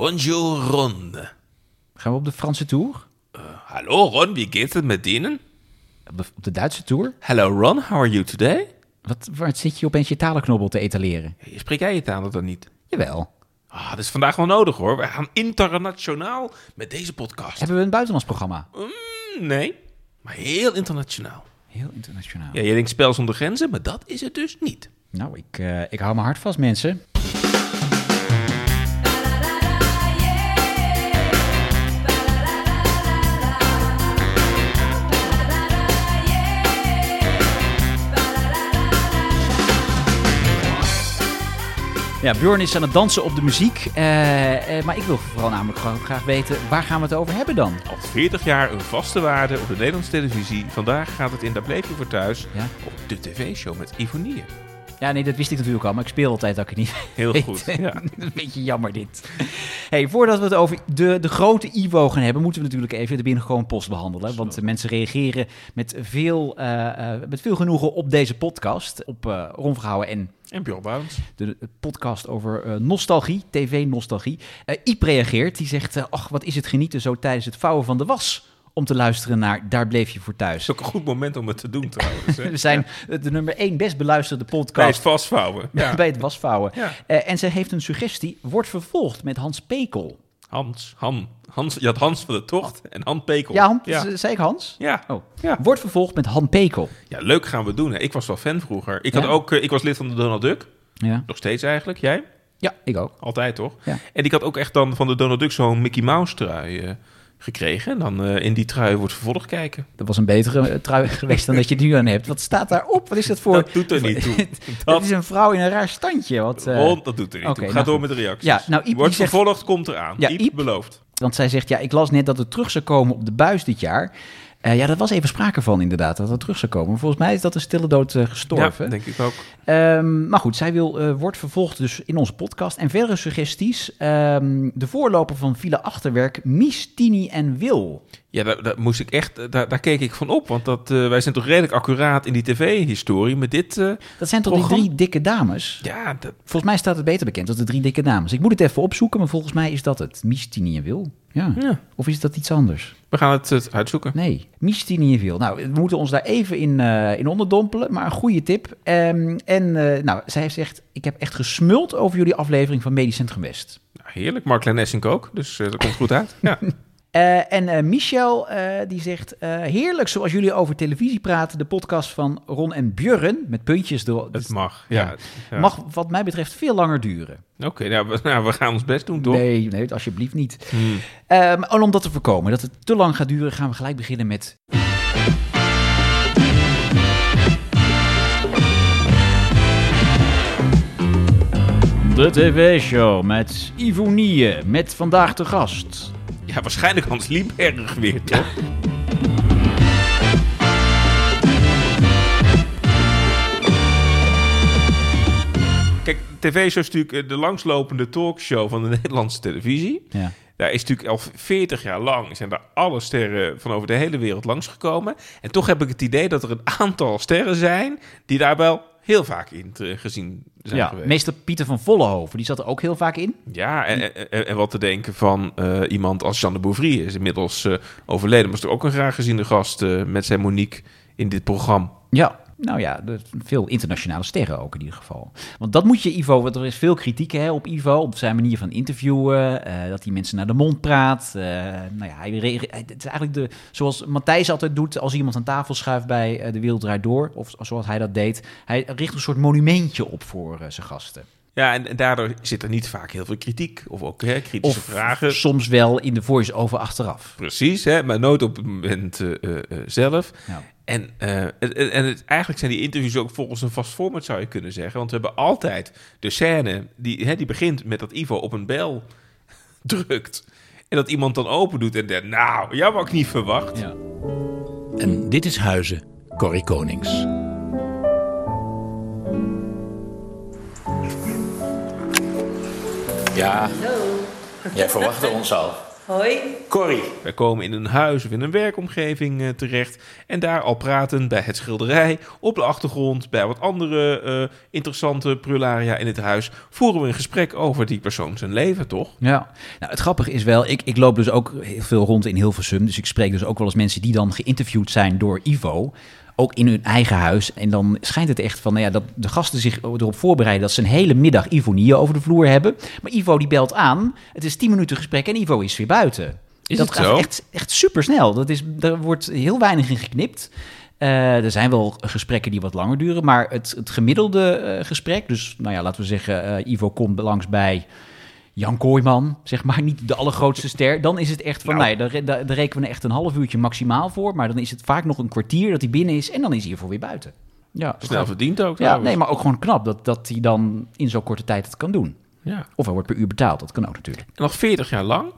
Bonjour Ron. Gaan we op de Franse tour? Hallo Ron, wie geht's het met denen? Op de, op de Duitse tour? Hello Ron, how are you today? Wat, waar zit je opeens je talenknobbel te etaleren? Hey, Spreek jij je taal dan niet? Jawel. Ah, dat is vandaag wel nodig hoor. We gaan internationaal met deze podcast. Hebben we een buitenlands programma? Mm, nee, maar heel internationaal. Heel internationaal. Ja, je denkt spel zonder grenzen, maar dat is het dus niet. Nou, ik, eh, ik hou mijn hart vast, mensen. Ja, Bjorn is aan het dansen op de muziek. eh, eh, maar ik wil vooral namelijk gewoon graag weten, waar gaan we het over hebben dan? Al 40 jaar een vaste waarde op de Nederlandse televisie. Vandaag gaat het in Daar bleef je voor thuis Ja? op de tv-show met Ivonie. Ja, nee, dat wist ik natuurlijk al, maar ik speel altijd dat ik het niet Heel weet. goed. Ja. een beetje jammer dit. Hey, voordat we het over de, de grote Ivo gaan hebben, moeten we natuurlijk even de binnengekomen post behandelen. Want de mensen reageren met veel, eh, eh, met veel genoegen op deze podcast. Op uh, Ron en En Björn de, podcast over nostalgie, tv-nostalgie. Eh Iep reageert, die zegt, ach, wat is het genieten zo tijdens het vouwen van de was... om te luisteren naar Daar bleef je voor thuis. Het is ook een goed moment om het te doen trouwens. hè. We zijn de nummer één best beluisterde Bij het podcast vastvouwen. Ja. bij het wasvouwen. Ja. Eh, en ze heeft een suggestie, wordt vervolgd met Hans Pekel. Hans, Han, Hans, je had Hans van de Tocht en Han Pekel. Ja, Han, ja. z- zei ik Hans? Ja. Oh. Ja. Wordt vervolgd met Han Pekel. ja, leuk gaan we doen. Hè. Ik was wel fan vroeger. Ik, had ook, eh, ik was lid van de Donald Duck. Ja, Nog steeds eigenlijk. Jij? ja ik ook. Altijd toch? Ja. En ik had ook echt dan van de Donald Duck zo'n Mickey Mouse trui eh, gekregen. En dan eh, in die trui wordt vervolg kijken. Dat was een betere eh, trui geweest dan dat je het nu aan hebt. Wat staat daarop? Wat is dat voor... Dat doet er niet toe. Dat Dat, is een vrouw in een raar standje. Wat, eh, dat doet er niet toe. Ga nou door goed. met de reacties. Ja, nou, Iep wordt zegt- vervolgd, komt eraan. Ja, Iep, Iep- beloofd. Want zij zegt, ja, ik las net dat het terug zou komen op de buis dit jaar. Eh, ja, daar was even sprake van inderdaad, dat het terug zou komen. Volgens mij is dat een stille dood eh, gestorven. Ja, denk ik ook. Ehm, maar goed, zij wil, eh, wordt vervolgd dus in onze podcast. En verdere suggesties. ehm, de voorloper van Villa Achterwerk, Mies, Tini en Wil. Ja, daar, daar moest ik echt, daar, daar keek ik van op. Want dat, wij zijn toch redelijk accuraat in die tv-historie met dit. Dat zijn toch die drie dikke dames? ja, dat, Volgens mij staat het beter bekend als de drie dikke dames. Ik moet het even opzoeken, maar volgens mij is dat het. Mies, Tini en Wil. Ja. ja, Of is dat iets anders? We gaan het, het uitzoeken. Nee, Mies, Tini en Wil. Nou, we moeten ons daar even in, eh, in onderdompelen, maar een goede tip. Ehm, en eh, nou, zij heeft gezegd, ik heb echt gesmuld over jullie aflevering van Medisch Centrum West. Nou, heerlijk, Mark Lennessink ook. Dus eh, dat komt goed uit. Ja. Eh, en eh, Michel, eh, die zegt, eh, heerlijk zoals jullie over televisie praten. De podcast van Ron en Björn, met puntjes door. Het mag. Ja. ja. Mag wat mij betreft veel langer duren. Oké, nou, we, nou, we gaan ons best doen, toch? Nee, nee, alsjeblieft niet. Hmm. Ehm, en om dat te voorkomen, dat het te lang gaat duren, gaan we gelijk beginnen met... De tv-show met Ivonie, met vandaag de gast. Ja, waarschijnlijk Hans Lieberg weer, toch? Kijk, tv is natuurlijk eh, de langslopende talkshow van de Nederlandse televisie. Ja. Daar is natuurlijk al 40 jaar lang zijn daar alle sterren van over de hele wereld langsgekomen. En toch heb ik het idee dat er een aantal sterren zijn die daar wel heel vaak in te- gezien zijn Ja, geweest. meester Pieter van Vollenhoven, die zat er ook heel vaak in. Ja, en, en, en wat te denken van eh, iemand als Jean de Bouvry is inmiddels eh, overleden. Maar is toch ook een graag geziene gast eh, met zijn Monique in dit programma. Ja, nou ja, veel internationale sterren ook in ieder geval. Want dat moet je Ivo, want er is veel kritiek hè, op Ivo, op zijn manier van interviewen, eh, dat hij mensen naar de mond praat. eh, nou ja, hij, het is eigenlijk de, zoals Matthijs altijd doet als iemand aan tafel schuift bij eh, De Wereld Draait Door, of zoals hij dat deed. Hij richt een soort monumentje op voor zijn gasten. Ja, en, en daardoor zit er niet vaak heel veel kritiek. Of ook hè, kritische Of vragen. soms wel in de voice-over achteraf. Precies, hè, maar nooit op het moment zelf. Ja. En, eh, en, en het, eigenlijk zijn die interviews ook volgens een vast format, zou je kunnen zeggen. Want we hebben altijd de scène die, hè, die begint met dat Ivo op een bel drukt. En dat iemand dan open doet en denkt, nou, jou had ik niet verwacht. Ja. En dit is Huizen, Corrie Konings. Ja, jij verwachtte ons al. Hoi. Corrie. Wij komen in een huis of in een werkomgeving eh, terecht en daar al praten bij het schilderij, op de achtergrond, bij wat andere eh, interessante prularia in het huis, voeren we een gesprek over die persoon zijn leven, toch? Ja, nou, het grappige is wel, ik, ik loop dus ook heel veel rond in Hilversum. Dus ik spreek dus ook wel eens mensen die dan geïnterviewd zijn door Ivo. Ook in hun eigen huis. En dan schijnt het echt van, nou ja, dat de gasten zich erop voorbereiden dat ze een hele middag Ivonie over de vloer hebben. Maar Ivo die belt aan. Het is 10 minuten gesprek en Ivo is weer buiten. Is dat gaat zo? echt, echt super snel. Dat is, er wordt heel weinig in geknipt. Eh, er zijn wel gesprekken die wat langer duren, maar het, het gemiddelde eh, gesprek, dus nou ja, laten we zeggen, eh, Ivo komt langs bij Jan Kooijman, zeg maar, niet de allergrootste ster. Dan is het echt van, Nou. nee, daar, daar, daar rekenen we echt een half uurtje maximaal voor. Maar dan is het vaak nog een kwartier dat hij binnen is en dan is hij ervoor weer buiten. Ja, Snel verdiend ook ja, trouwens. nee, maar ook gewoon knap dat, dat hij dan in zo'n korte tijd het kan doen. Ja. Of hij wordt per uur betaald, dat kan ook natuurlijk. En nog 40 jaar lang.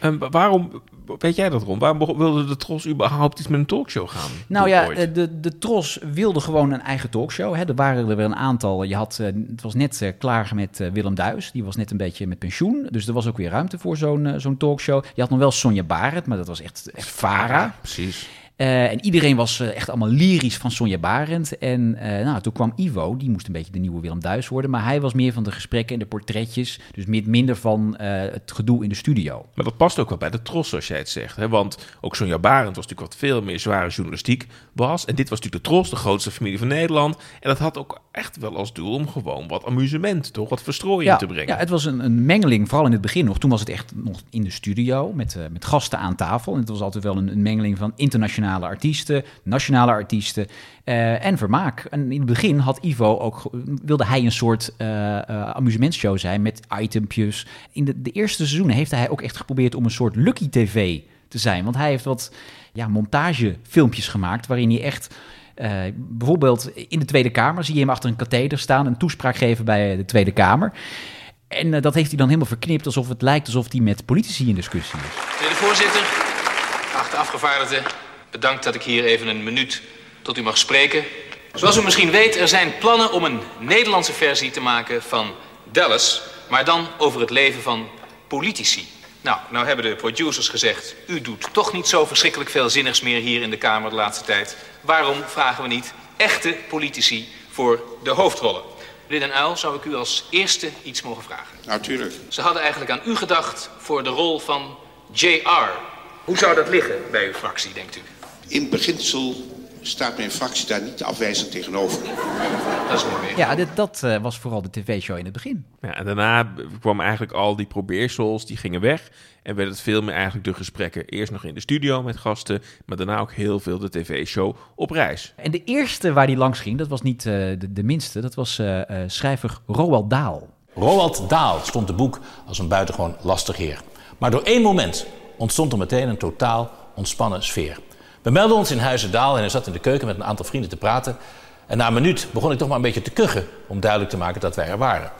En waarom, weet jij dat Ron? Waarom wilde de Tros überhaupt iets met een talkshow gaan? Nou ja, ooit? eh, de, de Tros wilde gewoon een eigen talkshow. Hè. Er waren er weer een aantal. Je had, eh, het was net eh, klaar met Willem Duis. Die was net een beetje met pensioen. Dus er was ook weer ruimte voor zo'n zo'n talkshow. Je had nog wel Sonja Barend, maar dat was echt, echt Vara. Precies. Eh, en iedereen was eh, echt allemaal lyrisch van Sonja Barend. En eh, nou, toen kwam Ivo, die moest een beetje de nieuwe Willem Duis worden. Maar hij was meer van de gesprekken en de portretjes. Dus mi- minder van het gedoe in de studio. Maar dat past ook wel bij de Tros, zoals jij het zegt. Hè? Want ook Sonja Barend was natuurlijk wat veel meer zware journalistiek was. En dit was natuurlijk de Tros, de grootste familie van Nederland. En dat had ook echt wel als doel om gewoon wat amusement, toch? Wat verstrooiing te brengen. Ja, het was een, een mengeling, vooral in het begin nog. Toen was het echt nog in de studio met, met gasten aan tafel. En het was altijd wel een, een mengeling van internationale artiesten, nationale artiesten eh, en vermaak. En in het begin had Ivo ook, wilde hij een soort eh, eh, amusementshow zijn met itempjes. In de, de eerste seizoenen heeft hij ook echt geprobeerd om een soort Lucky TV te zijn. Want hij heeft wat ja, montagefilmpjes gemaakt waarin hij echt... eh, bijvoorbeeld in de Tweede Kamer zie je hem achter een katheder staan, een toespraak geven bij de Tweede Kamer. En dat heeft hij dan helemaal verknipt, alsof het lijkt alsof hij met politici in discussie is. Meneer de voorzitter, geachte afgevaardigden, bedankt dat ik hier even een minuut tot u mag spreken. Zoals u misschien weet, er zijn plannen om een Nederlandse versie te maken van Dallas, maar dan over het leven van politici. Nou, nou hebben de producers gezegd, u doet toch niet zo verschrikkelijk veel zinnigs meer hier in de Kamer de laatste tijd. Waarom vragen we niet echte politici voor de hoofdrollen? Meneer Den Uyl, zou ik u als eerste iets mogen vragen? Natuurlijk. Ze hadden eigenlijk aan u gedacht voor de rol van JR. Hoe zou dat liggen bij uw fractie, denkt u? In beginsel staat mijn fractie daar niet afwijzend tegenover. Dat is mooi weer. Ja, dit, dat eh, was vooral de tv-show in het begin. Ja, en daarna kwamen eigenlijk al die probeersels, die gingen weg. En werd het veel meer eigenlijk de gesprekken. Eerst nog in de studio met gasten, maar daarna ook heel veel de tv-show op reis. En de eerste waar hij langs ging, dat was niet eh, de, de minste, dat was eh, eh, schrijver Roald Daal. Roald Daal stond de boek als een buitengewoon lastig heer. Maar door één moment ontstond er meteen een totaal ontspannen sfeer. We melden ons in Huizen Daal en hij zat in de keuken met een aantal vrienden te praten. En na een minuut begon ik toch maar een beetje te kuchen om duidelijk te maken dat wij er waren.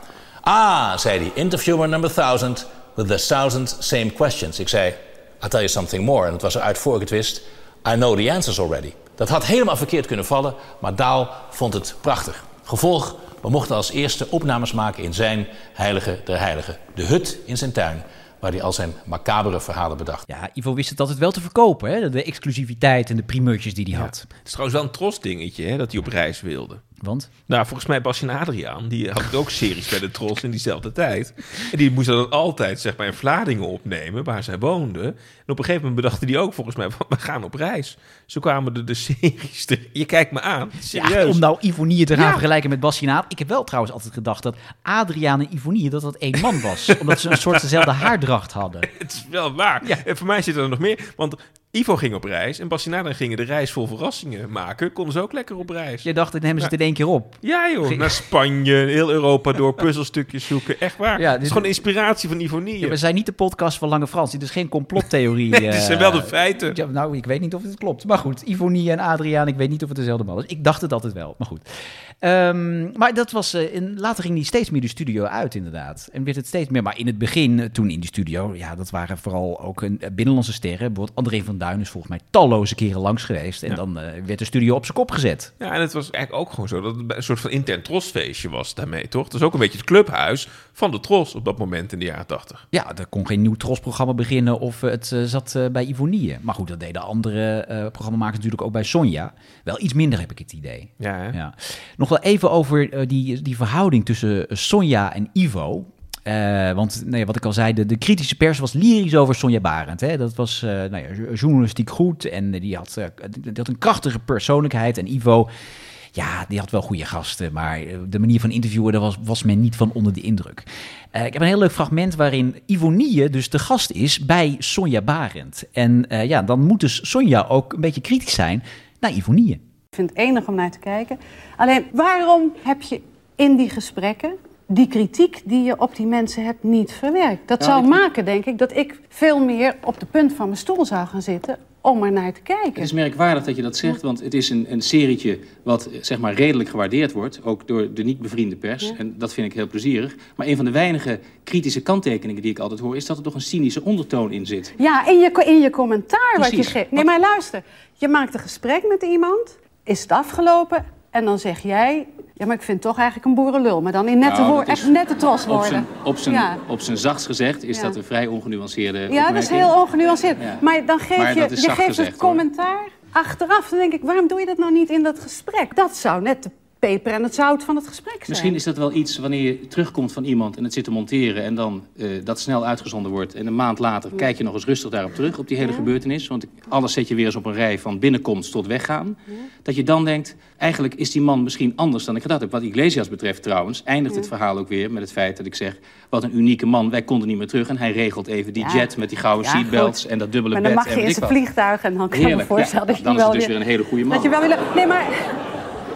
Ah, zei hij, interviewer number 1000 with the thousand same questions. Ik zei, I'll tell you something more. En het was eruit voor ik I know the answers already. Dat had helemaal verkeerd kunnen vallen, maar Daal vond het prachtig. Gevolg, we mochten als eerste opnames maken in zijn heilige der heiligen. De hut in zijn tuin, waar hij al zijn macabere verhalen bedacht. Ja, Ivo wist het altijd wel te verkopen, hè? de exclusiviteit en de primeurtjes die hij had. Het is trouwens wel een Tros-dingetje, hè, dat hij op reis wilde. Want Nou, volgens mij Bas en Adriaan, die had ook series bij de Tros in diezelfde tijd. En die moesten dan altijd, zeg maar, in Vlaardingen opnemen, waar zij woonden. En op een gegeven moment bedachten die ook volgens mij, we gaan op reis. Zo kwamen er de series, er, je kijkt me aan, serieus. Ja, om nou Ivonie te gaan Ja. vergelijken met Bassinaat. Ik heb wel trouwens altijd gedacht dat Adriaan en Ivonie dat dat één man was. omdat ze een soort dezelfde haardracht hadden. Het is wel waar. Ja. En voor mij zit er nog meer, want Ivo ging op reis en Bas en Adriaan gingen de reis vol verrassingen maken. Konden ze ook lekker op reis. Je dacht, dan hebben ze het in één keer op. Ja joh, naar Spanje, heel Europa door, puzzelstukjes zoeken. Echt waar. Ja, het dit- is gewoon inspiratie van Ivonie. Ja, we zijn niet de podcast van Lange Frans. Dit is geen complottheorie. Nee, dit zijn wel de eh, feiten. Ja, nou, ik weet niet of het klopt. Maar goed, Ivonie en Adriaan, ik weet niet of het dezelfde man is. Ik dacht het altijd wel, maar goed. Ehm, maar dat was, eh, in, later ging hij steeds meer de studio uit, inderdaad. En werd het steeds meer. Maar in het begin, eh, toen in die studio, ja, dat waren vooral ook een, eh, binnenlandse sterren. Bijvoorbeeld André van Duin is volgens mij talloze keren langs geweest. En Ja. dan werd de studio op zijn kop gezet. Ja, en het was eigenlijk ook gewoon zo dat het een soort van intern trosfeestje was daarmee, toch? Het is ook een beetje het clubhuis van de tros op dat moment in de jaren tachtig. Ja, er kon geen nieuw Tros-programma beginnen of het zat bij Ivonie. Maar goed, dat deden andere programmamakers natuurlijk ook bij Sonja. Wel iets minder heb ik het idee. Ja, hè? Ja. Nog wel even over eh, die, die verhouding tussen eh, Sonja en Ivo. Eh, want nee, wat ik al zei, de, de kritische pers was lyrisch over Sonja Barend. Hè? Dat was nou ja, jo- journalistiek goed en die had, die had een krachtige persoonlijkheid. En Ivo, ja, die had wel goede gasten, maar de manier van interviewen, daar was, was men niet van onder de indruk. Ik heb een heel leuk fragment waarin Ivonie dus de gast is bij Sonja Barend. En ja, dan moet dus Sonja ook een beetje kritisch zijn naar Ivonie. Vind het enig om naar te kijken. Alleen, waarom heb je in die gesprekken die kritiek die je op die mensen hebt niet verwerkt? Dat Nou, zou ik- maken, denk ik, dat ik veel meer op de punt van mijn stoel zou gaan zitten om er naar te kijken. Het is merkwaardig dat je dat zegt, want het is een, een serietje wat zeg maar redelijk gewaardeerd wordt, ook door de niet bevriende pers. En dat vind ik heel plezierig. Maar een van de weinige kritische kanttekeningen die ik altijd hoor, is dat er toch een cynische ondertoon in zit. Ja, in je, in je commentaar wat je geeft. Nee, maar luister. Je maakt een gesprek met iemand, is het afgelopen... en dan zeg jij... ja, maar ik vind toch eigenlijk een boerenlul. Maar dan in nette, Nou, woord, echt nette Op troswoorden. zijn, op zijn, Ja. op zijn zachtst gezegd is Ja. dat een vrij ongenuanceerde Ja, dat is heel ongenuanceerd. Ja. Maar dan geef Maar je, je geeft gezegd, het hoor. commentaar achteraf. Dan denk ik, waarom doe je dat nou niet in dat gesprek? Dat zou net de peper en het zout van het gesprek zijn. Misschien is dat wel iets wanneer je terugkomt van iemand en het zit te monteren en dan eh, dat snel uitgezonden wordt. En een maand later kijk je nog eens rustig daarop terug, op die hele gebeurtenis. Want alles zet je weer eens op een rij van binnenkomst tot weggaan. Dat je dan denkt, eigenlijk is die man misschien anders dan ik gedacht heb. Wat Iglesias betreft trouwens, eindigt het verhaal ook weer met het feit dat ik zeg... wat een unieke man, wij konden niet meer terug. En hij regelt even die jet met die gouden seatbelts en dat dubbele maar dan bed mag je in zijn vliegtuig en dan kan ik me Heerlijk, voorstellen dat je dan is het dus weer een hele goede man. Dat je wel willen, nee, maar,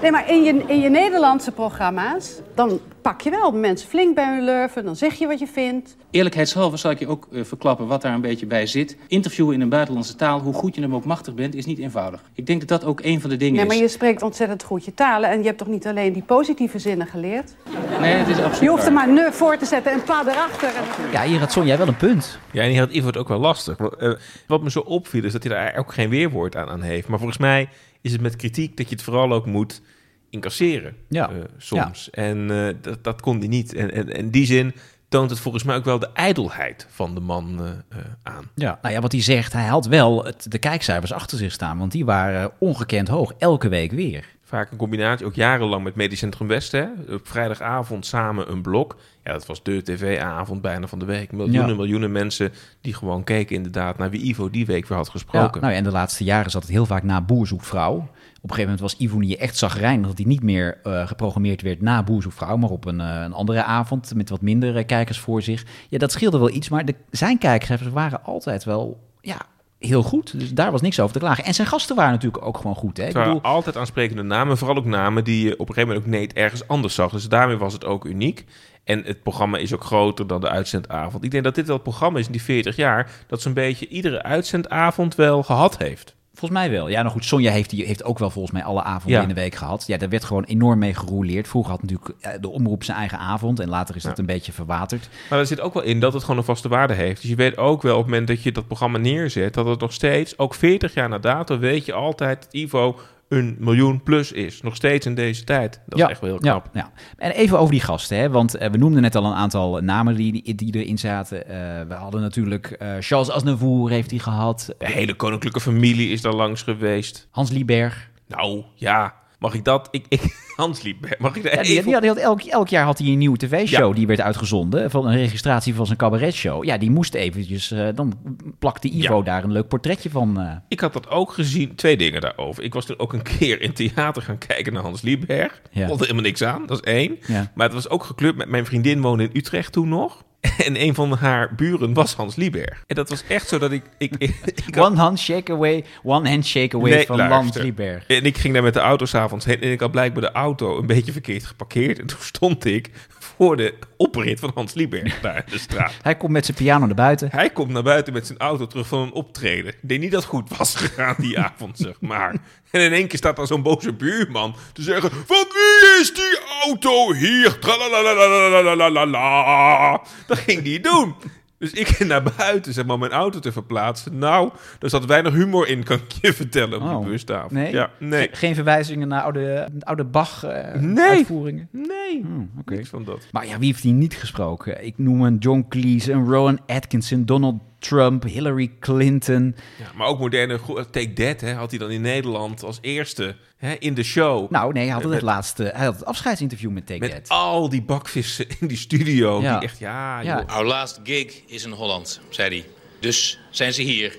nee, maar in, je, in je Nederlandse programma's, dan pak je wel mensen flink bij hun lurven. Dan zeg je wat je vindt. Eerlijkheidshalve zal ik je ook eh, verklappen wat daar een beetje bij zit. Interviewen in een buitenlandse taal, hoe goed je hem ook machtig bent, is niet eenvoudig. Ik denk dat dat ook een van de dingen Nee, maar is. je spreekt ontzettend goed je talen. En je hebt toch niet alleen die positieve zinnen geleerd? Nee, het is absoluut Je hoeft er maar ne voor te zetten en pa erachter. En... Ja, hier had Sonja wel een punt. Ja, en hier had Ivo het ook wel lastig. Eh, wat me zo opviel is dat hij daar ook geen weerwoord aan, aan heeft. Maar volgens mij is het met kritiek dat je het vooral ook moet incasseren. Ja. eh, soms. En eh, dat, dat kon hij niet. En, en, die zin toont het volgens mij ook wel de ijdelheid van de man eh, aan. Ja. Nou ja, wat hij zegt, hij had wel het, de kijkcijfers achter zich staan. Want die waren ongekend hoog, elke week weer. Vaak een combinatie, ook jarenlang met Medisch Centrum West. Hè? Op vrijdagavond samen een blok. Ja, dat was de tv-avond bijna van de week. Miljoenen, Ja. miljoenen mensen die gewoon keken inderdaad naar wie Ivo die week weer had Ja, gesproken. nou ja, en de laatste jaren zat het heel vaak na Boer zoekt vrouw. Op een gegeven moment was Ivonie echt zagrijnig dat hij niet meer eh, geprogrammeerd werd na Boer zoekt vrouw, maar op een, eh, een andere avond met wat minder kijkers voor zich. Ja, dat scheelde wel iets, maar de, zijn kijkcijfers waren altijd wel ja, heel goed. Dus daar was niks over te klagen. En zijn gasten waren natuurlijk ook gewoon goed. Hè? Ik Het waren bedoel, altijd aansprekende namen. Vooral ook namen die je op een gegeven moment ook niet ergens anders zag. Dus daarmee was het ook uniek. En het programma is ook groter dan de uitzendavond. Ik denk dat dit wel het programma is in die 40 jaar... dat zo'n beetje iedere uitzendavond wel gehad heeft. Volgens mij wel. Ja, nou goed, Sonja heeft, die, heeft ook wel volgens mij alle avonden Ja. in de week gehad. Ja, daar werd gewoon enorm mee gerouleerd. Vroeger had natuurlijk eh, de omroep zijn eigen avond en later is dat Ja. een beetje verwaterd. Maar er zit ook wel in dat het gewoon een vaste waarde heeft. Dus je weet ook wel op het moment dat je dat programma neerzet... dat het nog steeds, ook 40 jaar na dato... weet je altijd dat Ivo een miljoen plus is. Nog steeds in deze tijd. Dat is echt wel heel knap. Ja, ja. En even over die gasten, hè? want eh, we noemden net al een aantal namen die, die erin zaten. Eh, we hadden natuurlijk eh, Charles Aznavour heeft hij gehad, De hele koninklijke familie is daar langs geweest. Hans Lieberg. Nou, ja... Mag ik dat? Ik, ik, Hans liep. Mag ik daar Ja, die, even die had, die had elk, elk jaar had hij een nieuwe tv-show Ja. die werd uitgezonden. Van een registratie van zijn cabaretshow. Ja, die moest eventjes, eh, dan plakte Ivo Ja. daar een leuk portretje van. eh. Ik had dat ook gezien. Twee dingen daarover. Ik was er ook een keer in theater gaan kijken naar Hans Lieberg. Ja. Vond er helemaal niks aan. Dat is één. Maar het was ook gekleurd met mijn vriendin woonde in Utrecht toen nog. En een van haar buren was Hans Lieberg. En dat was echt zo dat ik... ik, ik, ik had- One handshake away, one handshake away Nee, van. Hans Lieberg. En ik ging daar met de auto s'avonds heen. En ik had blijkbaar de auto een beetje verkeerd geparkeerd. En toen stond ik voor de oprit van Hans Lieberg daar in de straat. Hij komt met zijn piano naar buiten. Hij komt naar buiten met zijn auto terug van een optreden. Ik denk niet dat het goed was gegaan die avond, zeg maar. En in één keer staat daar zo'n boze buurman te zeggen... Van wie is die auto hier? Tralalalalalalala. Dat ging die doen. Dus ik ging naar buiten, zeg maar, om mijn auto te verplaatsen. Nou, daar zat weinig humor in, kan ik je vertellen, op Oh. die bustafel. Nee? Ja, nee. Ge- Geen verwijzingen naar oude, oude Nee. Bach-uitvoeringen? Nee, Oké. niks van dat. Maar ja, wie heeft die niet gesproken? Ik noem een John Cleese, een Rowan Atkinson, Donald Trump, Hillary Clinton. Ja, maar ook moderne Take That hè, had hij dan in Nederland als eerste hè, in de show. Nou nee, hij had het, laatste, hij had het afscheidsinterview met Take met That. al die bakvissen in die studio. Ja. Die echt, ja, Ja. Our last gig is in Holland, zei hij. Dus zijn ze hier.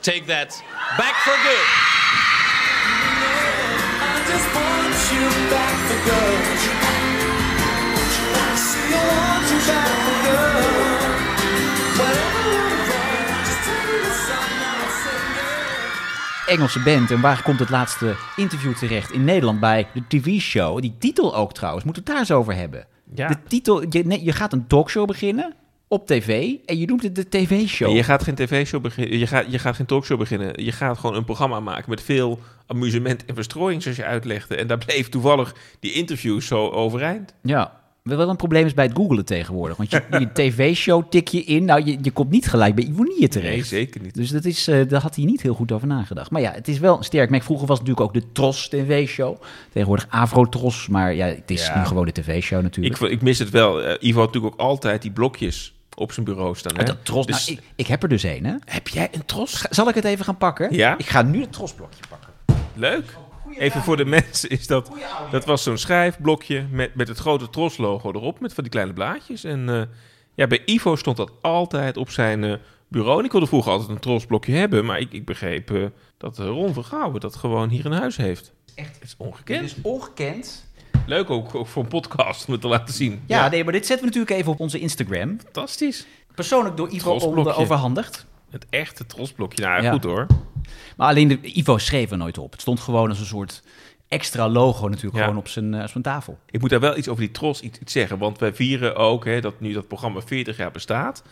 Take that. Back for good. Engelse band. En waar komt het laatste interview terecht? In Nederland bij de TV-show. Die titel ook trouwens. Moeten we het daar eens over hebben? Ja. De titel, je, nee, je gaat een talkshow beginnen op tv en je noemt het de TV-show. Je gaat geen tv-show beginnen, je gaat, je gaat geen talkshow beginnen. Je gaat gewoon een programma maken met veel amusement en verstrooiing, zoals je uitlegde. En daar bleef toevallig die interviews zo overeind. Ja. Wel een probleem is bij het googelen tegenwoordig. Want je, je tv-show tik je in. Nou, je, je komt niet gelijk bij Ivonie terecht. Nee, zeker niet. Dus dat is, eh, daar had hij niet heel goed over nagedacht. Maar ja, het is wel sterk. Vroeger was het natuurlijk ook de Tros TV-show. Tegenwoordig Afro-Tros. Maar ja, het is Ja. nu gewoon de TV-show natuurlijk. Ik, ik mis het wel. Eh, Ivo had natuurlijk ook altijd die blokjes op zijn bureau staan. Hè? Oh, dat Tros, Dus- nou, ik, ik heb er dus een, hè? Heb jij een tros? Zal ik het even gaan pakken? Ja. Ik ga nu het Trosblokje pakken. Leuk. Even voor de mensen is dat... Dat was zo'n schrijfblokje met, met het grote Tros-logo erop. Met van die kleine blaadjes. En eh, ja, bij Ivo stond dat altijd op zijn eh, bureau. En ik wilde vroeger altijd een Tros-blokje hebben. Maar ik, ik begreep eh, dat Ron Vergouwen dat gewoon hier in huis heeft. Echt, het is ongekend. Dit is ongekend. Leuk ook, ook voor een podcast om het te laten zien. Ja, nee, maar dit zetten we natuurlijk even op onze Instagram. fantastisch. Persoonlijk door Ivo overhandigd. Het echte Tros-blokje. Nou, Ja. goed hoor. Maar alleen de, Ivo schreef er nooit op. Het stond gewoon als een soort extra logo natuurlijk Ja. gewoon op zijn, eh, zijn tafel. Ik moet daar wel iets over die Tros iets, iets zeggen. Want wij vieren ook hè, dat nu dat programma 40 jaar bestaat.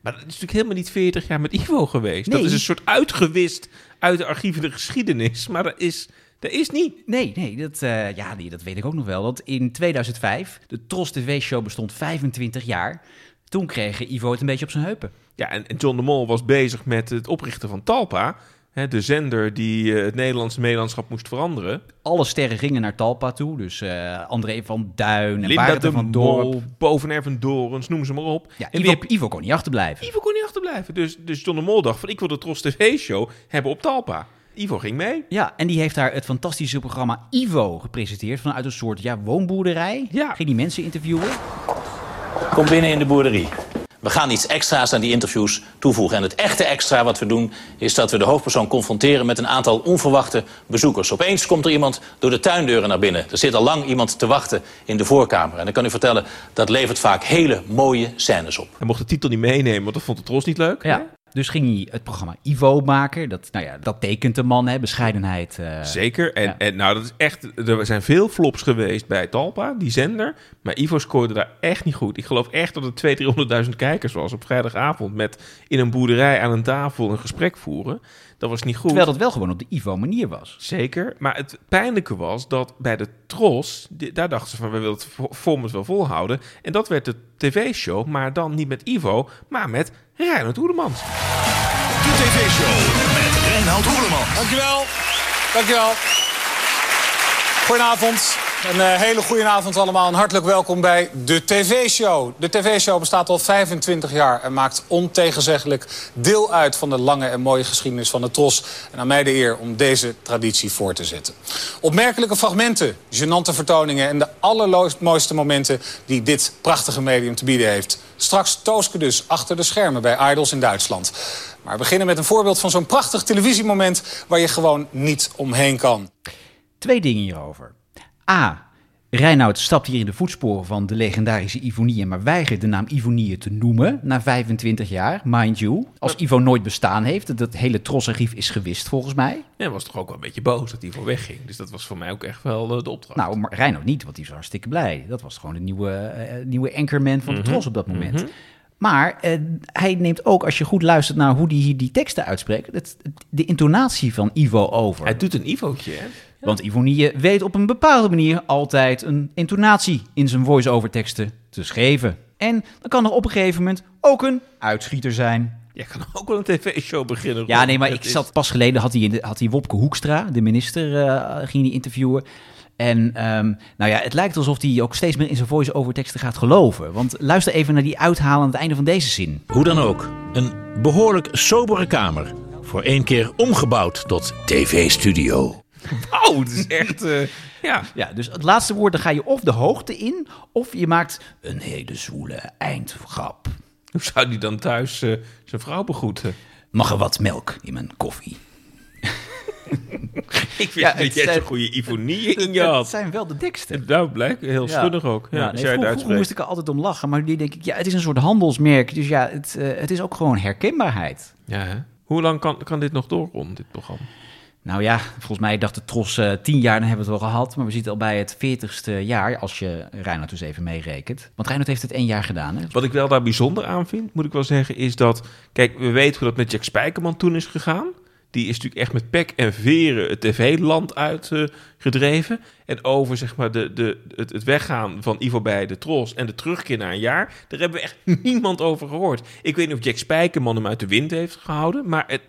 Maar dat is natuurlijk helemaal niet 40 jaar met Ivo geweest. Dat is een soort uitgewist uit de archieven de geschiedenis. Maar dat is, dat is niet. Nee, nee, dat, eh, ja, nee, dat weet ik ook nog wel. Want in 2005, de Tros TV-show bestond 25 jaar. Toen kreeg Ivo het een beetje op zijn heupen. Ja, en, en John de Mol was bezig met het oprichten van Talpa. Hè, de zender die eh, het Nederlandse Nederlandschap moest veranderen. Alle sterren gingen naar Talpa toe. Dus eh, André van Duin en Linda de van Dorp. Mol, Boven van Dorens, noem ze maar op. Ja, en Ivo, heb- Ivo kon niet achterblijven. Ivo kon niet achterblijven. Dus, dus John de Mol dacht van ik wil de Tros TV-show hebben op Talpa. Ivo ging mee. Ja, en die heeft daar het fantastische programma Ivo gepresenteerd. Vanuit een soort ja, woonboerderij. Ja. Ging die mensen interviewen. Kom binnen in de boerderie. We gaan iets extra's aan die interviews toevoegen. En het echte extra wat we doen, is dat we de hoofdpersoon confronteren met een aantal onverwachte bezoekers. Opeens komt er iemand door de tuindeuren naar binnen. Er zit al lang iemand te wachten in de voorkamer. En dan kan u vertellen, dat levert vaak hele mooie scènes op. Hij mocht de titel niet meenemen, want dat vond de Tros niet leuk. Ja. Dus ging hij het programma Ivo maken. Dat, nou ja, dat tekent de man, hè, bescheidenheid. eh. Zeker. En, Ja. en nou, dat is echt. Er zijn veel flops geweest bij Talpa, die zender. Maar Ivo scoorde daar echt niet goed. Ik geloof echt dat het 200.000, 300.000 kijkers was op vrijdagavond. Met in een boerderij aan een tafel een gesprek voeren. Dat was niet goed. Terwijl dat wel gewoon op de Ivo-manier was. Zeker. Maar het pijnlijke was dat bij de Tros. daar dachten ze van we willen het format wel volhouden. En dat werd de tv-show. Maar dan niet met Ivo, maar met Reinhard Oedemans. De tv-show met Reinhard Hoeleman. Dankjewel. Dankjewel. Goedenavond. Een eh, hele goede avond allemaal en hartelijk welkom bij de TV-show. De TV-show bestaat al 25 jaar en maakt ontegenzeggelijk deel uit van de lange en mooie geschiedenis van de Tros. En aan mij de eer om deze traditie voor te zetten. Opmerkelijke fragmenten, gênante vertoningen en de allermooiste momenten die dit prachtige medium te bieden heeft. Straks Tooske dus achter de schermen bij Idols in Duitsland. Maar we beginnen met een voorbeeld van zo'n prachtig televisiemoment waar je gewoon niet omheen kan. Twee dingen hierover. A. Reinoud stapt hier in de voetsporen van de legendarische Ivonie, maar weigert de naam Ivonie te noemen na 25 jaar, mind you. Als Ivo nooit bestaan heeft, dat hele trosarchief is gewist volgens mij. En hij was toch ook wel een beetje boos dat Ivo wegging. Dus dat was voor mij ook echt wel eh, de opdracht. Nou, maar Reinoud niet, want die was hartstikke blij. Dat was gewoon de nieuwe, eh, nieuwe anchorman van de Tros op dat moment. Maar eh, hij neemt ook, als je goed luistert naar hoe hij hier die teksten uitspreekt, het, de intonatie van Ivo over. Hij doet een Ivootje, hè? Want Ivonie weet op een bepaalde manier altijd een intonatie in zijn voice-over teksten te schrijven. En dan kan er op een gegeven moment ook een uitschieter zijn. Jij kan ook wel een tv-show beginnen. Ja, nee, maar ik zat pas geleden, had hij, in de- had hij Wopke Hoekstra, de minister, eh, ging hij interviewen. En ehm, nou ja, het lijkt alsof hij ook steeds meer in zijn voice-over teksten gaat geloven. Want luister even naar die uithalen aan het einde van deze zin. Hoe dan ook, een behoorlijk sobere kamer. Voor één keer omgebouwd tot tv-studio. Oh, het is echt... eh, ja. Ja, dus het laatste woord, dan ga je of de hoogte in, of je maakt een hele zwoele eindgrap. Hoe zou die dan thuis eh, zijn vrouw begroeten? Mag er wat melk in mijn koffie? Ik vind Ja, dat het jij zo'n goede ivonie in je Het had. zijn wel de dikste. Nou, blijkt heel schunnig ook. Ja, nee, jij het vroeger, moest ik er altijd om lachen, maar nu denk ik, ja, het is een soort handelsmerk. Dus ja, het, eh, het is ook gewoon herkenbaarheid. Ja, hè? Hoe lang kan, kan dit nog doorronden, dit programma? Nou ja, volgens mij dacht de Tros eh, tien jaar, dan hebben we het wel gehad. Maar we zitten al bij het veertigste jaar, als je Reinhard dus even meerekent. Want Reinhard heeft het één jaar gedaan, hè? Wat ik wel daar bijzonder aan vind, moet ik wel zeggen, is dat... Kijk, we weten hoe dat met Jack Spijkerman toen is gegaan. Die is natuurlijk echt met pek en veren het tv-land uitgedreven. en over zeg maar, de, de, het, weggaan van Ivo bij de Tros en de terugkeer naar een jaar... daar hebben we echt niemand over gehoord. Ik weet niet of Jack Spijkerman hem uit de wind heeft gehouden, maar het,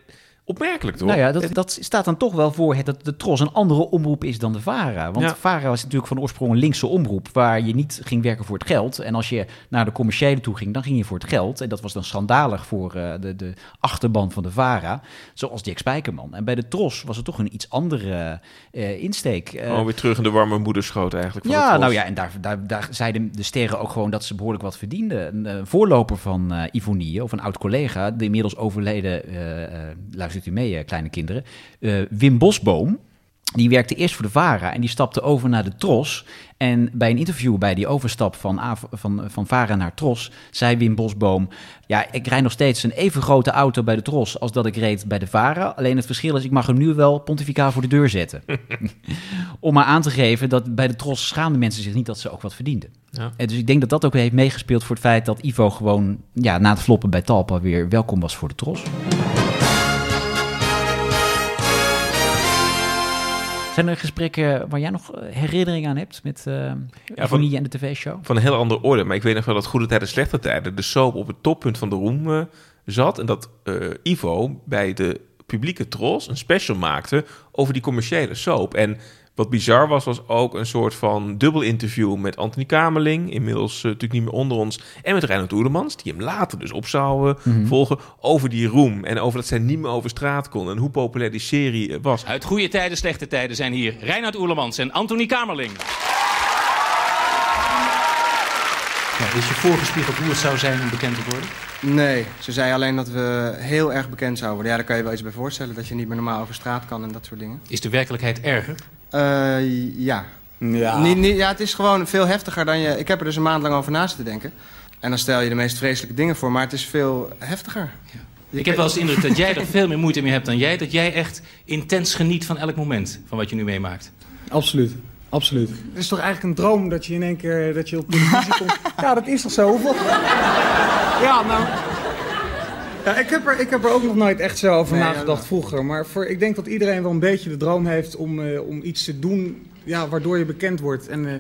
opmerkelijk toch? Nou ja, dat, dat staat dan toch wel voor het, dat de Tros een andere omroep is dan de VARA. Want Ja. VARA was natuurlijk van oorsprong een linkse omroep... waar je niet ging werken voor het geld. En als je naar de commerciële toe ging, dan ging je voor het geld. En dat was dan schandalig voor eh, de, de achterban van de VARA. Zoals Jack Spijkerman. En bij de Tros was het toch een iets andere eh, insteek. Eh, Gewoon weer terug in de warme moederschoot eigenlijk. Van de ja, Tros. nou ja, en daar, daar, daar zeiden de sterren ook gewoon dat ze behoorlijk wat verdienden. Een voorloper van Ivonie, of een oud collega, de inmiddels overleden, luistert u mee, eh, kleine kinderen, eh, Wim Bosboom. Die werkte eerst voor de VARA en die stapte over naar de TROS. En bij een interview bij die overstap van, van, van VARA naar TROS... zei Wim Bosboom... ja, ik rijd nog steeds een even grote auto bij de TROS... als dat ik reed bij de VARA. Alleen het verschil is, ik mag hem nu wel pontificaal voor de deur zetten. Om maar aan te geven dat bij de TROS schaamden mensen zich niet... dat ze ook wat verdienden. Ja. En dus ik denk dat dat ook heeft meegespeeld voor het feit... dat Ivo gewoon ja, na het floppen bij Talpa weer welkom was voor de TROS. Zijn er gesprekken waar jij nog eh, herinnering aan hebt met eh Ivonie en de tv-show? van een heel andere orde. Maar ik weet nog wel dat Goede Tijden, Slechte Tijden... de soap op het toppunt van de roem eh, zat. En dat Ivo bij de publieke tros een special maakte... over die commerciële soap. En wat bizar was, was ook een soort van dubbel interview... met Anthony Kamerling, inmiddels eh, natuurlijk niet meer onder ons... en met Reinhard Oerlemans, die hem later dus op zou eh, Mhm. volgen... over die roem en over dat zij niet meer over straat kon... en hoe populair die serie eh, was. Uit goede tijden, slechte tijden zijn hier Reinhard Oerlemans en Anthony Kamerling. Ja, is je voorgespiegeld hoe het zou zijn om bekend te worden? Nee, ze zei alleen dat we heel erg bekend zouden worden. Ja, daar kan je wel iets bij voorstellen. Dat je niet meer normaal over straat kan en dat soort dingen. Is de werkelijkheid erger? Eh, ja. Ja. Niet, niet, ja, het is gewoon veel heftiger dan je... Ik heb er dus een maand lang over na zitten denken. En dan stel je de meest vreselijke dingen voor, maar het is veel heftiger. Je Ik heb wel eens de indruk dat jij er veel meer moeite mee hebt dan jij. Dat jij echt intens geniet van elk moment van wat je nu meemaakt. Absoluut. Absoluut. Het is toch eigenlijk een droom dat je in één keer dat je op televisie komt. Ja, dat is toch zo? Hoeveel- Ja, nou. Ja, ik, heb er, ik heb er ook nog nooit echt zo over Nee, nagedacht ja, vroeger. Maar voor, ik denk dat iedereen wel een beetje de droom heeft om, eh, om iets te doen ja, waardoor je bekend wordt. En, eh,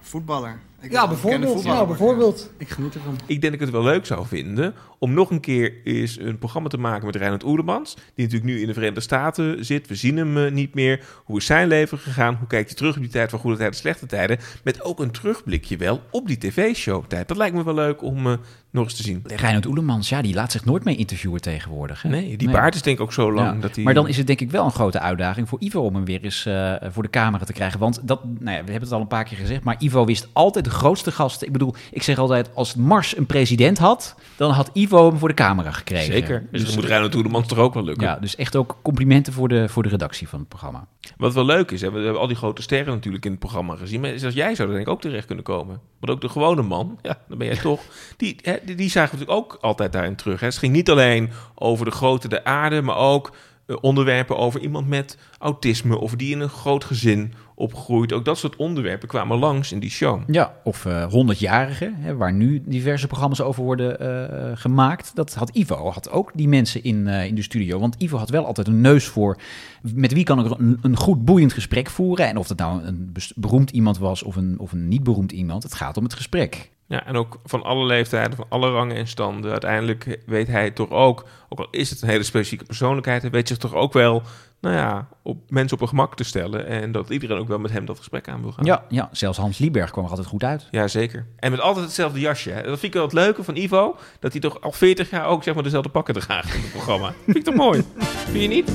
Voetballer. Ik ja, bijvoorbeeld. voetballer Ja, bijvoorbeeld. Ik geniet ervan. Ik denk dat ik het wel leuk zou vinden om nog een keer eens een programma te maken met Reinhard Oerlemans. Die natuurlijk nu in de Verenigde Staten zit. We zien hem eh, niet meer. Hoe is zijn leven gegaan? Hoe kijkt hij terug op die tijd van goede tijden, slechte tijden? Met ook een terugblikje wel op die tv-show-tijd. Dat lijkt me wel leuk om eh, nog eens te zien. Reinhard Oelemans, ja, die laat zich nooit meer interviewen tegenwoordig. Hè? Nee, die baard is denk ik ook zo lang Ja, dat hij... Maar dan is het denk ik wel een grote uitdaging voor Ivo om hem weer eens eh, voor de camera te krijgen. Want dat, nou ja, we hebben het al een paar keer gezegd, maar Ivo wist altijd de grootste gasten. Ik bedoel, ik zeg altijd, als Mars een president had, dan had Ivo hem voor de camera gekregen. Zeker. Dus, dan moet Reinhard Oerlemans toch ook wel lukken. Ja, dus echt ook complimenten voor de, voor de redactie van het programma. Wat wel leuk is, hè, we hebben al die grote sterren natuurlijk in het programma gezien. Maar zelfs jij zou er denk ik ook terecht kunnen komen. Want ook de gewone man, ja, dan ben jij toch. Die, hè, die, die zagen we natuurlijk ook altijd daarin terug. Hè. Het ging niet alleen over de grootte der aarde, maar ook eh, onderwerpen over iemand met autisme of die in een groot gezin opgroeit. Ook dat soort onderwerpen kwamen langs in die show. Ja, of eh 100-jarigen, hè, waar nu diverse programma's over worden eh, gemaakt. Dat had Ivo, had ook die mensen in, eh, in de studio. Want Ivo had wel altijd een neus voor met wie kan ik een, een goed boeiend gesprek voeren. En of dat nou een beroemd iemand was of een, of een niet beroemd iemand, het gaat om het gesprek. Ja, en ook van alle leeftijden, van alle rangen en standen. Uiteindelijk weet hij toch ook, ook al is het een hele specifieke persoonlijkheid, hij weet zich toch ook wel, nou ja, op mensen op een gemak te stellen. En dat iedereen ook wel met hem dat gesprek aan wil gaan. Ja, ja, zelfs Hans Lieberg kwam er altijd goed uit. Ja, zeker. En met altijd hetzelfde jasje. Hè. Dat vind ik wel het leuke van Ivo, dat hij toch al 40 jaar ook zeg maar dezelfde pakken draagt in het programma. vind ik toch mooi? Vind je niet?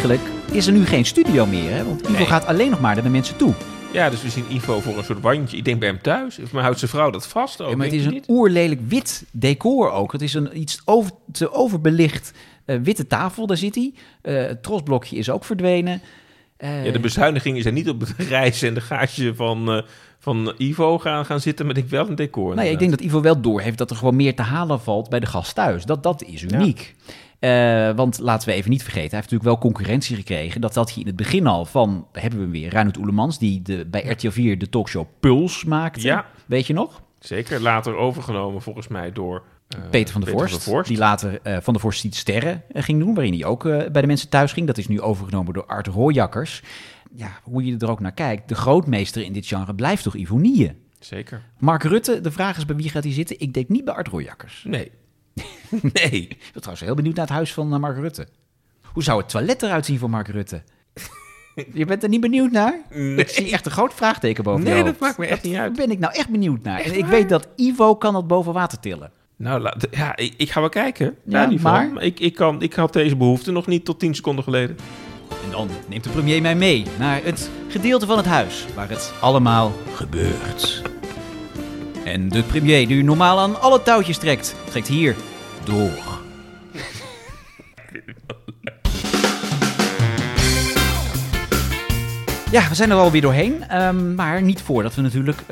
Eigenlijk is er nu geen studio meer, hè? want Ivo Nee. gaat alleen nog maar naar de mensen toe. Ja, dus we zien Ivo voor een soort wandje. Ik denk bij hem thuis. Maar houdt zijn vrouw dat vast ook? Ja, maar het is een oerlelijk wit decor ook. Het is een iets over, te overbelicht eh, witte tafel, daar zit hij. Eh, het trosblokje is ook verdwenen. Eh, Ja, de bezuinigingen zijn niet op het reis en de gaatje van, van Ivo gaan, gaan zitten, maar ik wel een decor. Nou ja, ik denk dat Ivo wel doorheeft dat er gewoon meer te halen valt bij de gast thuis. Dat, dat is uniek. Eh, want laten we even niet vergeten, hij heeft natuurlijk wel concurrentie gekregen. Dat had hij in het begin al van, hebben we hem weer, Reinhard Oelemans, die de, bij RTL 4 de talkshow Puls maakte. Ja. Weet je nog? Zeker later overgenomen volgens mij door eh, Peter van der Vorst, die later eh, Van der Vorst ziet sterren ging doen, waarin hij ook bij de mensen thuis ging. Dat is nu overgenomen door Art Rooijakkers. Ja, hoe je er ook naar kijkt, de grootmeester in dit genre blijft toch Ivonie. Zeker. Mark Rutte, de vraag is bij wie gaat hij zitten? Ik denk niet bij Art Rooijakkers. Nee. nee. Ik ben trouwens heel benieuwd naar het huis van eh, Mark Rutte. Hoe zou het toilet eruit zien voor Mark Rutte? Je bent er niet benieuwd naar? Nee. Ik zie echt een groot vraagteken boven Nee, dat maakt me echt niet uit. Daar ben ik nou echt benieuwd naar. En ik weet dat Ivo kan dat boven water tillen. Nou, ja, ik, ik ga wel kijken. Ja, Ja, niet maar? maar... Ik, ik, kan, ik had deze behoefte nog niet tot 10 seconden geleden. En dan neemt de premier mij mee naar het gedeelte van het huis waar het allemaal gebeurt. En de premier, die normaal aan alle touwtjes trekt, trekt hier door. Ja, we zijn er alweer doorheen. ehm, maar niet voordat we natuurlijk eh,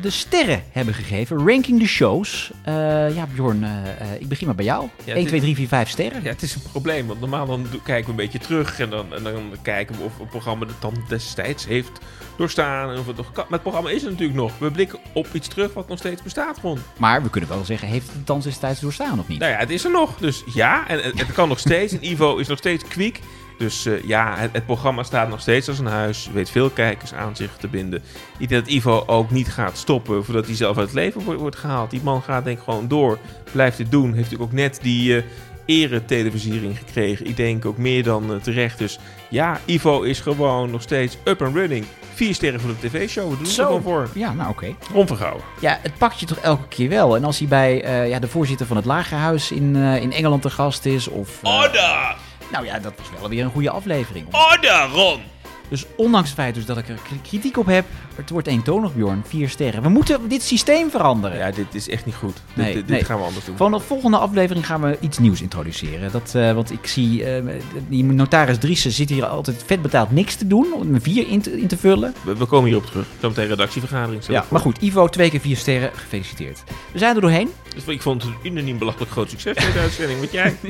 de sterren hebben gegeven. Ranking de shows. Eh, ja, Bjorn, eh, ik begin maar bij jou. Ja, 1, het 2, 3, 4, 5 sterren. Ja, het is een probleem. Want normaal dan kijken we een beetje terug. En dan, en dan kijken we of het programma het dan destijds heeft doorstaan. En of het nog kan. Maar het programma is er natuurlijk nog. We blikken op iets terug wat nog steeds bestaat gewoon. Maar we kunnen wel zeggen, heeft het dans destijds doorstaan of niet? Nou ja, het is er nog. Dus ja, en het, het kan nog steeds. En Ivo is nog steeds kwiek. Dus eh, ja, het, het programma staat nog steeds als een huis. Weet veel kijkers aan zich te binden. Ik denk dat Ivo ook niet gaat stoppen voordat hij zelf uit het leven wordt, wordt gehaald. Die man gaat denk ik gewoon door. Blijft dit doen. Heeft natuurlijk ook net die eretelevisiering gekregen. Ik denk ook meer dan eh, terecht. Dus ja, Ivo is gewoon nog steeds up and running. Vier sterren voor de tv-show. We doen het er gewoon voor. Ja, nou oké. Onvergouwen. Ja, het pakt je toch elke keer wel. En als hij bij eh, ja, de voorzitter van het Lagerhuis in, eh, in Engeland te gast is, of... eh, Order! Nou ja, dat was wel weer een goede aflevering. Order, Ron! Dus ondanks het feit dus dat ik er kritiek op heb, het wordt eentonig, Bjorn. Vier sterren. We moeten dit systeem veranderen. Ja, dit is echt niet goed. Dit, Nee, dit, dit nee. gaan we anders doen. Van de volgende aflevering gaan we iets nieuws introduceren. Dat, eh, want ik zie, eh, die notaris Driessen zit hier altijd vet betaald niks te doen, om een vier in te, in te vullen. We, we komen hierop terug. Zometeen redactievergadering. Ja, maar goed, Ivo, twee keer vier sterren, gefeliciteerd. We zijn er doorheen. Dus ik vond het een unaniem belachelijk groot succes deze uitzending. Wat jij?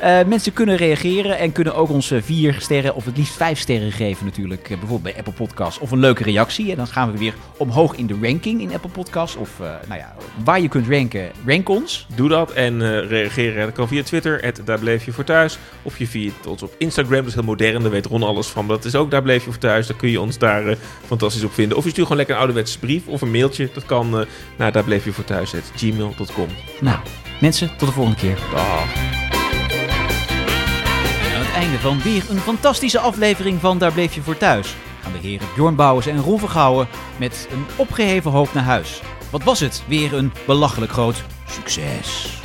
Eh, mensen kunnen reageren en kunnen ook ons eh, vier sterren of het liefst vijf sterren geven natuurlijk. eh, bijvoorbeeld bij Apple Podcasts of een leuke reactie. En dan gaan we weer omhoog in de ranking in Apple Podcasts. Of nou ja, waar je kunt ranken, rank ons. Doe dat en reageren. Dat kan via Twitter, het daar bleef je voor thuis. Of je via ons op Instagram, dat is heel modern, daar weet Ron alles van. Dat is ook daar bleef je voor thuis, daar kun je ons daar fantastisch op vinden. Of je stuurt gewoon lekker een ouderwetse brief of een mailtje. Dat kan naar daar bleef je voor thuis, gmail.com. Nou, mensen, tot de volgende keer. Dag. Einde van weer een fantastische aflevering van Daar bleef je voor thuis. Gaan de heren Bjorn Bouwers en Ron Vergouwen met een opgeheven hoofd naar huis. Wat was het? Weer een belachelijk groot succes.